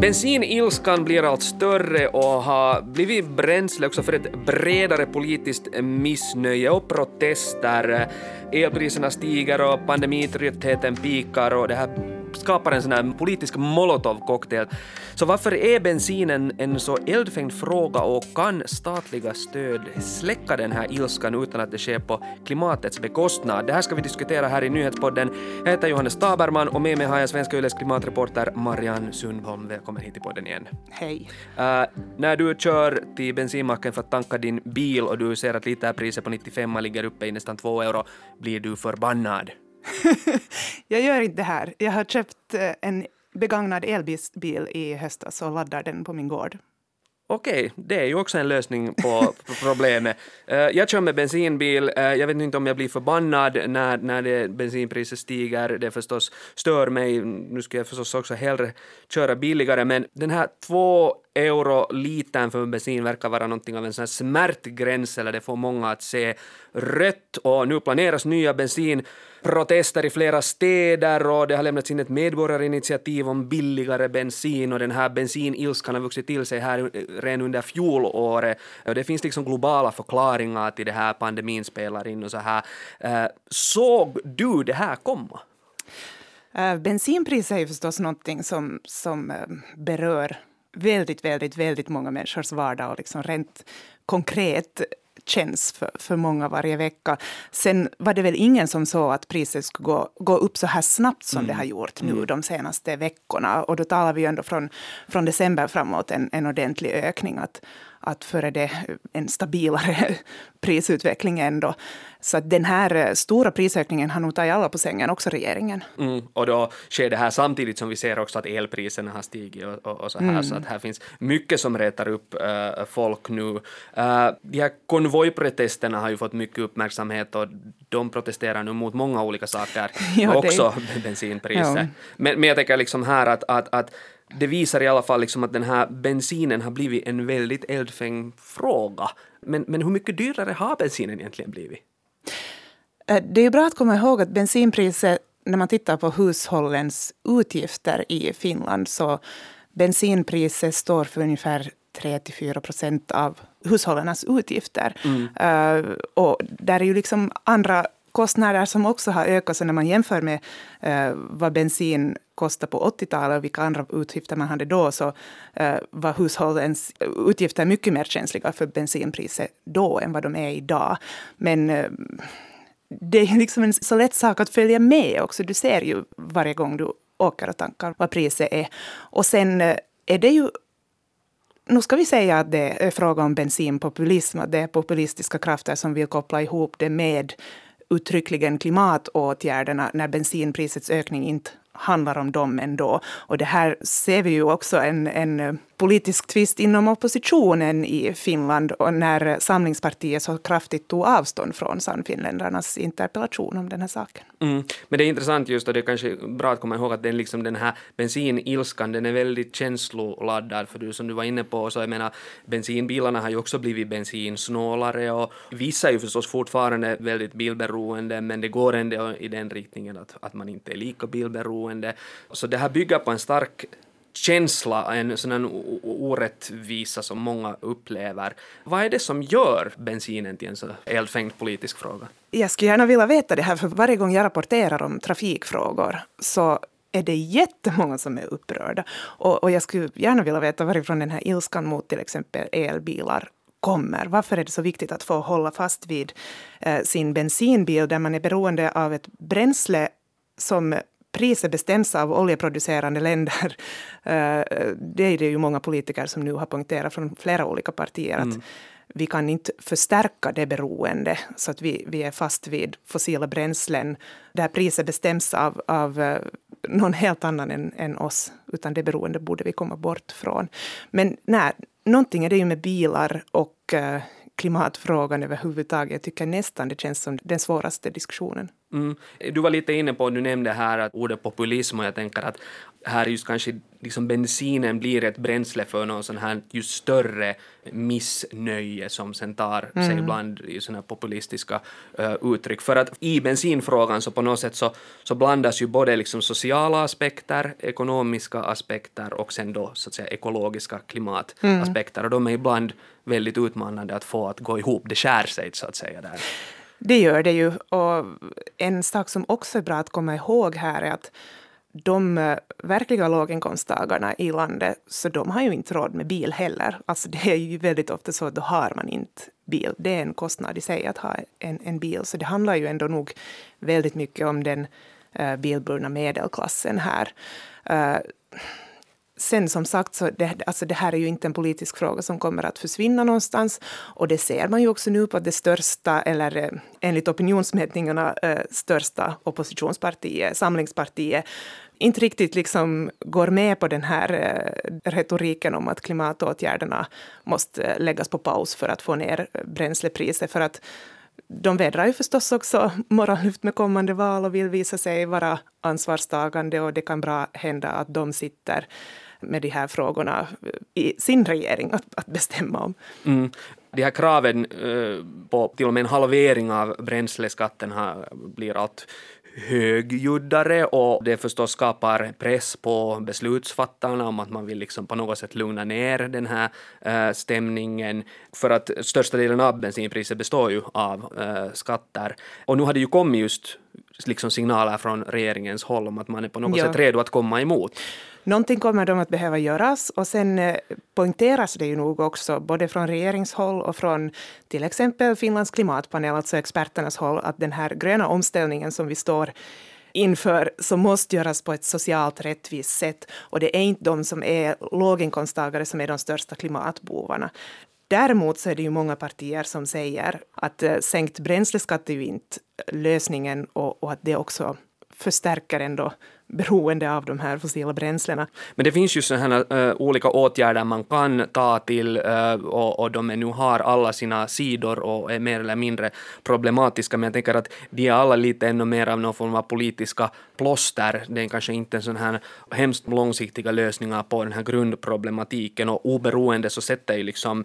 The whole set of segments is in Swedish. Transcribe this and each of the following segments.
Bensinilskan blir allt större och har blivit bränsle också för ett bredare politiskt missnöje och protester. Elpriserna stiger och pandemitröttheten pikar och det här skapar en sån här politisk molotovcocktail. Så varför är bensinen en så eldfängd fråga och kan statliga stöd släcka den här ilskan utan att det sker på klimatets bekostnad? Det här ska vi diskutera här i Nyhetspodden. Jag heter Johannes Taberman och med mig har jag Svenska Yles klimatreporter Marianne Sundholm. Välkommen hit till podden igen. Hej. Uh, när du kör till bensinmacken för att tanka din bil och du ser att literpriset på 95 ligger uppe i nästan 2 euro, blir du förbannad? jag gör inte det här. Jag har köpt eh, en begagnad elbil i höstas och laddar den på min gård. Okej, det är ju också en lösning på problemet. Eh, jag kör med bensinbil, eh, jag vet inte om jag blir förbannad när, när det, bensinpriset stiger, det förstås stör mig, nu skulle jag förstås också hellre köra billigare, men den här två euro litern för bensin verkar vara någonting av en sån här smärtgräns, eller det får många att se rött, och nu planeras nya bensinprotester i flera städer och det har lämnats in ett medborgarinitiativ om billigare bensin och den här bensinilskan har vuxit till sig här redan under fjolåret. Och det finns liksom globala förklaringar till det här pandemin spelar in och så här. Eh, såg du det här komma? Eh, Bensinpriset är ju förstås någonting som, som eh, berör väldigt, väldigt, väldigt många människors vardag och liksom rent konkret känns för, för många varje vecka. Sen var det väl ingen som såg att priset skulle gå, gå upp så här snabbt som mm. det har gjort nu mm. de senaste veckorna. Och då talar vi ändå från, från december framåt en, en ordentlig ökning. Att, att före det en stabilare prisutveckling ändå. Så den här eh, stora prisökningen har nog tagit alla på sängen, också regeringen. Mm, och då sker det här samtidigt som vi ser också att elpriserna har stigit och, och, och så här, mm. så att här finns mycket som retar upp äh, folk nu. Äh, de här konvojprotesterna har ju fått mycket uppmärksamhet och de protesterar nu mot många olika saker, ja, också det... bensinpriser. Ja. Men, men jag tänker liksom här att, att, att det visar i alla fall liksom att den här bensinen har blivit en väldigt eldfängd fråga. Men, men hur mycket dyrare har bensinen egentligen blivit? Eh, det är bra att komma ihåg att bensinpriset, när man tittar på hushållens utgifter i Finland, så bensinpriset står för ungefär 3-4 procent av hushållens utgifter. Mm. Uh, och där är ju liksom andra kostnader som också har ökat. Så när man jämför med uh, vad bensin kostade på 80-talet och vilka andra utgifter man hade då, så uh, var hushållens utgifter mycket mer känsliga för bensinpriset då än vad de är idag. Men uh, det är liksom en så lätt sak att följa med också. Du ser ju varje gång du åker och tankar vad priset är. Och sen är det ju nu ska vi säga att det är fråga om bensinpopulism, att det är populistiska krafter som vill koppla ihop det med uttryckligen klimatåtgärderna när bensinprisets ökning inte handlar om dem ändå. Och det här ser vi ju också en, en politisk tvist inom oppositionen i Finland och när Samlingspartiet så kraftigt tog avstånd från Sannfinländarnas interpellation om den här saken. Mm. Men det är intressant just och det är kanske bra att komma ihåg att den, liksom den här bensinilskan den är väldigt känsloladdad för du som du var inne på så jag menar bensinbilarna har ju också blivit bensinsnålare och vissa är ju förstås fortfarande väldigt bilberoende men det går ändå i den riktningen att, att man inte är lika bilberoende. Så det här bygger på en stark känsla, en sån orättvisa som många upplever. Vad är det som gör bensinen till en så eldfängd politisk fråga? Jag skulle gärna vilja veta det här, för varje gång jag rapporterar om trafikfrågor så är det jättemånga som är upprörda. Och, och jag skulle gärna vilja veta varifrån den här ilskan mot till exempel elbilar kommer. Varför är det så viktigt att få hålla fast vid eh, sin bensinbil där man är beroende av ett bränsle som priset bestäms av oljeproducerande länder. Eh, det är det ju många politiker som nu har poängterat från flera olika partier att mm. vi kan inte förstärka det beroende så att vi, vi är fast vid fossila bränslen där priset bestäms av, av eh, någon helt annan än, än oss, utan det beroende borde vi komma bort från. Men nej, någonting är det ju med bilar och uh, klimatfrågan överhuvudtaget. Jag tycker nästan det känns som den svåraste diskussionen. Mm. Du var lite inne på, du nämnde här att ordet populism och jag tänker att här just kanske liksom bensinen blir ett bränsle för någon sån här just större missnöje som sen tar mm. sig ibland i såna här populistiska uh, uttryck. För att i bensinfrågan så på något sätt så, så blandas ju både liksom sociala aspekter, ekonomiska aspekter och sen då så att säga ekologiska klimataspekter mm. och de är ibland väldigt utmanande att få att gå ihop, det skär sig så att säga där. Det gör det ju. Och en sak som också är bra att komma ihåg här är att de eh, verkliga låginkomsttagarna i landet, så de har ju inte råd med bil heller. Alltså det är ju väldigt ofta så att då har man inte bil. Det är en kostnad i sig att ha en, en bil. Så det handlar ju ändå nog väldigt mycket om den uh, bilburna medelklassen här. Uh, Sen som sagt, så det, alltså det här är ju inte en politisk fråga som kommer att försvinna någonstans. Och det ser man ju också nu på att det största, eller eh, enligt opinionsmätningarna eh, största oppositionspartiet, Samlingspartiet, inte riktigt liksom går med på den här eh, retoriken om att klimatåtgärderna måste läggas på paus för att få ner bränslepriset. För att de vädrar ju förstås också morgonluft med kommande val och vill visa sig vara ansvarstagande och det kan bra hända att de sitter med de här frågorna i sin regering att, att bestämma om. Mm. De här kraven eh, på till och med en halvering av bränsleskatten har, blir allt högljuddare och det förstås skapar press på beslutsfattarna om att man vill liksom på något sätt lugna ner den här eh, stämningen. För att största delen av bensinpriset består ju av eh, skatter. Och nu har det ju kommit just liksom signaler från regeringens håll om att man är på något ja. sätt redo att komma emot. Någonting kommer de att behöva göras och sen eh, poängteras det ju nog också både från regeringshåll och från till exempel Finlands klimatpanel, alltså experternas håll, att den här gröna omställningen som vi står inför som måste göras på ett socialt rättvist sätt. Och det är inte de som är låginkomsttagare som är de största klimatbovarna. Däremot så är det ju många partier som säger att eh, sänkt bränsleskatt är ju inte lösningen och, och att det också förstärker ändå beroende av de här fossila bränslena. Men det finns ju sådana äh, eh, olika åtgärder man kan ta till äh, och, och de nu har alla sina sidor och är mer eller mindre problematiska men jag tänker att de är alla lite ännu mer av någon form av politiska plåster. Det är kanske inte en sån här hemskt långsiktiga lösningar på den här grundproblematiken och oberoende så sätter ju liksom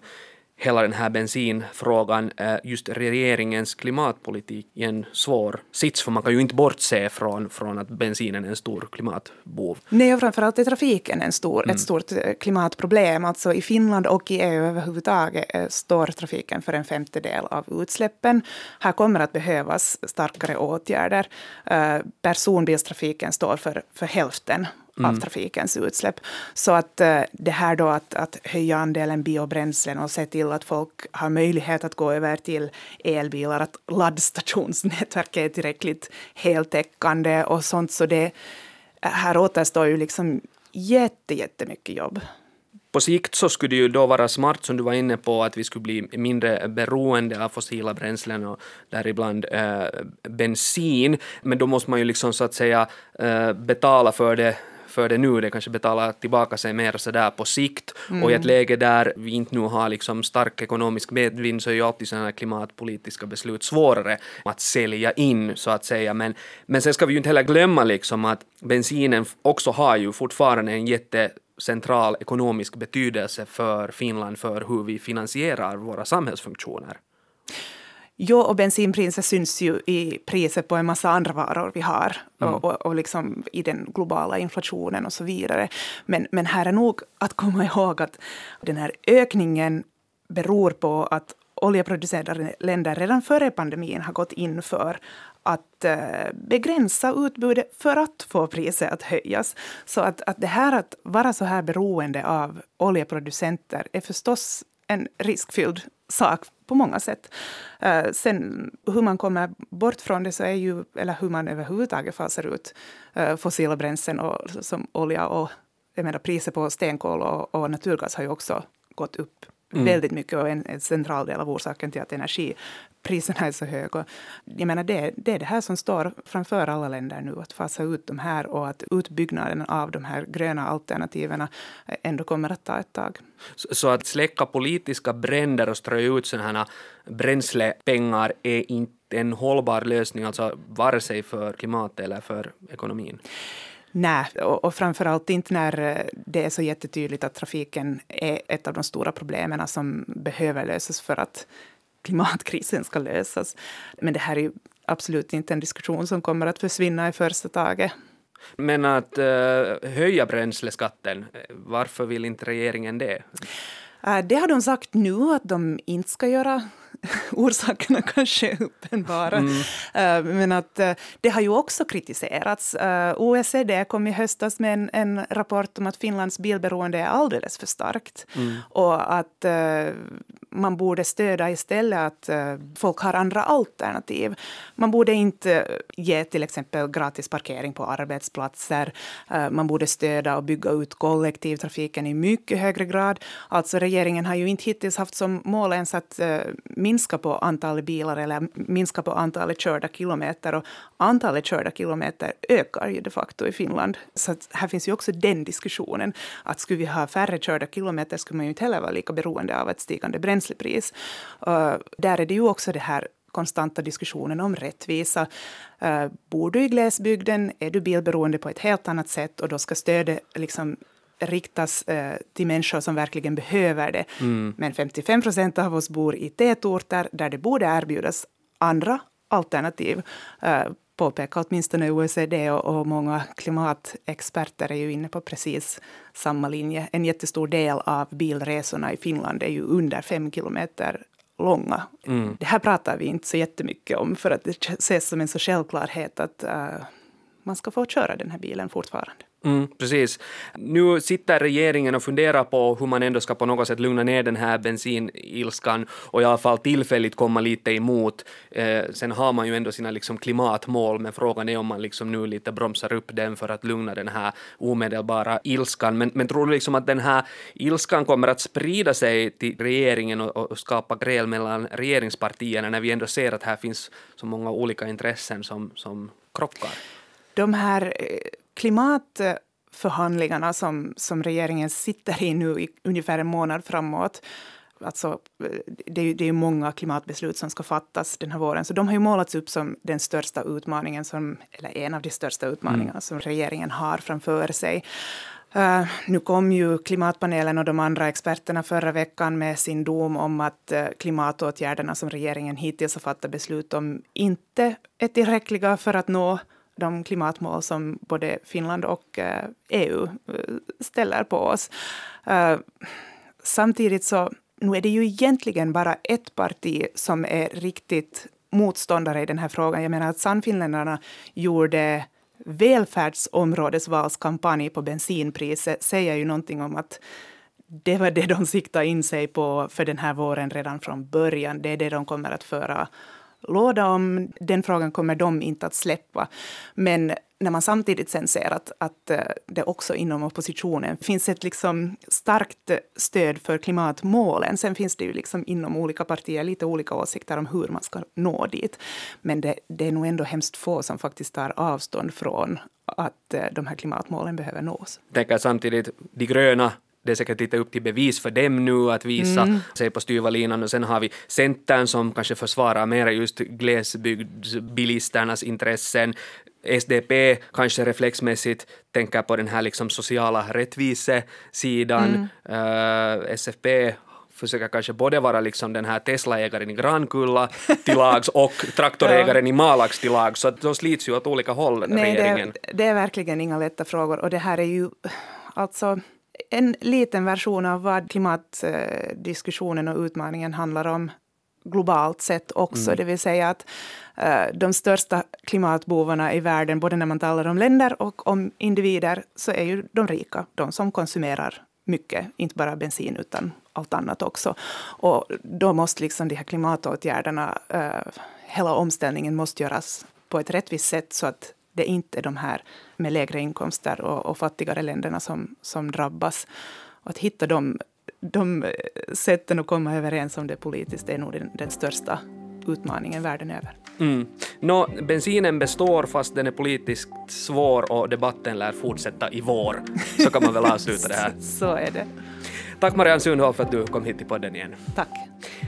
hela den här bensinfrågan, just regeringens klimatpolitik i en svår sits, för man kan ju inte bortse från, från att bensinen är en stor klimatbov. Nej, och framförallt är trafiken en stor, mm. ett stort eh, klimatproblem. Alltså i Finland och i EU överhuvudtaget eh, står trafiken för en femtedel av utsläppen. Här kommer att behövas starkare åtgärder. Eh, personbilstrafiken står för, för hälften mm. av trafikens utsläpp. Så att eh, det här då att, att höja andelen biobränslen och se till att folk har möjlighet att gå över till elbilar, att laddstationsnätverket är tillräckligt heltäckande och sånt. Så det, här återstår ju liksom jätte, jättemycket jobb. På sikt så skulle det ju då vara smart, som du var inne på, att vi skulle bli mindre beroende av fossila bränslen och däribland äh, bensin. Men då måste man ju liksom så att säga äh, betala för det för det nu, det kanske betalar tillbaka sig mer sådär på sikt. Mm. Och i ett läge där vi inte nu har liksom stark ekonomisk medvind så är ju alltid sådana här klimatpolitiska beslut svårare att sälja in så att säga. Men, men sen ska vi ju inte heller glömma liksom att bensinen också har ju fortfarande en jätte central ekonomisk betydelse för Finland för hur vi finansierar våra samhällsfunktioner. Jo, och bensinpriset syns ju i priset på en massa andra varor vi har mm. och, och, och liksom i den globala inflationen och så vidare. Men, men här är nog att komma ihåg att den här ökningen beror på att oljeproducerande länder redan före pandemin har gått in för att eh, begränsa utbudet för att få priset att höjas. Så att, att det här att vara så här beroende av oljeproducenter är förstås en riskfylld sak på många sätt. Uh, sen hur man kommer bort från det så är ju, eller hur man överhuvudtaget fasar ut eh, uh, fossila bränslen och, som olja och jag menar, priset på stenkol och, och naturgas har ju också gått upp mm. väldigt mycket och en, en central del av orsaken till att energi priserna är så höga. Jag menar det, det är det här som står framför alla länder nu, att fasa ut de här och att utbyggnaden av de här gröna alternativen ändå kommer att ta ett tag. Så, så att släcka politiska bränder och strö ut sådana här bränslepengar är inte en hållbar lösning, alltså vare sig för klimatet eller för ekonomin. Nej, och, och framförallt inte när eh, det är så jättetydligt att trafiken är ett av de stora problemen som behöver lösas för att klimatkrisen ska lösas. Men det här är ju absolut inte en diskussion som kommer att försvinna i första taget. Men att uh, höja bränsleskatten, varför vill inte regeringen det? Uh, det har de sagt nu att de inte ska göra. orsakerna kanske är uppenbara. Mm. Uh, men att uh, det har ju också kritiserats. Uh, OECD kom i höstas med en, en, rapport om att Finlands bilberoende är alldeles för starkt. Mm. Och att man borde stödja istället att eh, folk har andra alternativ. Man borde inte ge till exempel gratis parkering på arbetsplatser. Eh, man borde stödja och bygga ut kollektivtrafiken i mycket högre grad. Alltså regeringen har ju inte hittills haft som mål ens att eh, minska på antalet bilar eller minska på antalet körda kilometer. Och antalet körda kilometer ökar ju de facto i Finland. Så här finns ju också den diskussionen. Att skulle vi ha färre körda kilometer skulle man ju inte heller vara lika beroende av ett stigande bränslepris. Uh, där är det ju också det här konstanta diskussionen om rättvisa. Uh, bor du i glesbygden är du bilberoende på ett helt annat sätt och då ska stödet liksom riktas eh, till människor som verkligen behöver det. Mm. Men 55 procent av oss bor i tätorter där det borde erbjudas andra alternativ. Eh, påpekar åtminstone OECD och, och många klimatexperter är ju inne på precis samma linje. En jättestor del av bilresorna i Finland är ju under fem kilometer långa. Mm. Det här pratar vi inte så jättemycket om för att det ses som en så självklarhet att uh, man ska få köra den här bilen fortfarande. Mm, precis. Nu sitter regeringen och funderar på hur man ändå ska på något sätt lugna ner den här bensinilskan och i alla fall tillfälligt komma lite emot. Eh, sen har man ju ändå sina liksom klimatmål, men frågan är om man liksom nu lite bromsar upp den för att lugna den här omedelbara ilskan. Men, men tror du liksom att den här ilskan kommer att sprida sig till regeringen och, och skapa gräl mellan regeringspartierna när vi ändå ser att här finns så många olika intressen som, som krockar? De här eh, klimatförhandlingarna som, som regeringen sitter i nu i ungefär en månad framåt Alltså, det, är, det är många klimatbeslut som ska fattas den här våren, så de har ju målats upp som den största utmaningen, som, eller en av de största utmaningarna mm. som regeringen har framför sig. Uh, nu kom ju klimatpanelen och de andra experterna förra veckan med sin dom om att uh, klimatåtgärderna som regeringen hittills har fattat beslut om inte är tillräckliga för att nå de klimatmål som både Finland och eh, EU eh, ställer på oss. Eh, samtidigt så nu är det ju egentligen bara ett parti som är riktigt motståndare i den här frågan. Jag menar att Sannfinländarna gjorde välfärdsområdesvalskampanj på bensinpriset säger ju någonting om att det var det de siktade in sig på för den här våren redan från början. Det är det de kommer att föra låda om. Den frågan kommer de inte att släppa. Men när man samtidigt sen ser att, att eh, det också inom oppositionen finns ett liksom starkt stöd för klimatmålen. Sen finns det ju liksom inom olika partier lite olika åsikter om hur man ska nå dit. Men det, det är nog ändå hemskt få som faktiskt tar avstånd från att eh, de här klimatmålen behöver nås. Jag tänker samtidigt, de gröna det är säkert lite upp till bevis för dem nu att visa mm. sig på styva linan och sen har vi Centern som kanske försvarar mera just glesbygdsbilisternas intressen. SDP kanske reflexmässigt tänker på den här liksom sociala rättvisesidan. Mm. Uh, SFP försöker kanske både vara liksom den här Tesla-ägaren i Grankulla till lags och traktorägaren ja. i Malax till lags, så att de slits ju åt olika håll, Nej, regeringen. Det, det är verkligen inga lätta frågor och det här är ju alltså en liten version av vad klimatdiskussionen och utmaningen handlar om globalt sett också. Mm. Det vill säga att uh, de största klimatbovarna i världen, både när man talar om länder och om individer, så är ju de rika, de som konsumerar mycket, inte bara bensin utan allt annat också. Och då måste liksom de här klimatåtgärderna, uh, hela omställningen måste göras på ett rättvist sätt så att det är inte de här med lägre inkomster och, och fattigare länderna som, som drabbas. Och att hitta de, de sätten att komma överens om det politiskt är nog den, den största utmaningen världen över. Mm. Nå, bensinen består fast den är politiskt svår och debatten lär fortsätta i vår. Så kan man väl avsluta det här. Så är det. Tack Marianne Sundhoff för att du kom hit till podden igen. Tack.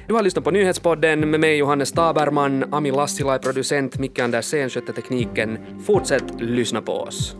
Du har lyssnat på Nyhetspodden med mig Johannes Taberman, Ami Lassila är producent, Micke Andersén skötte tekniken. Fortsätt lyssna på oss.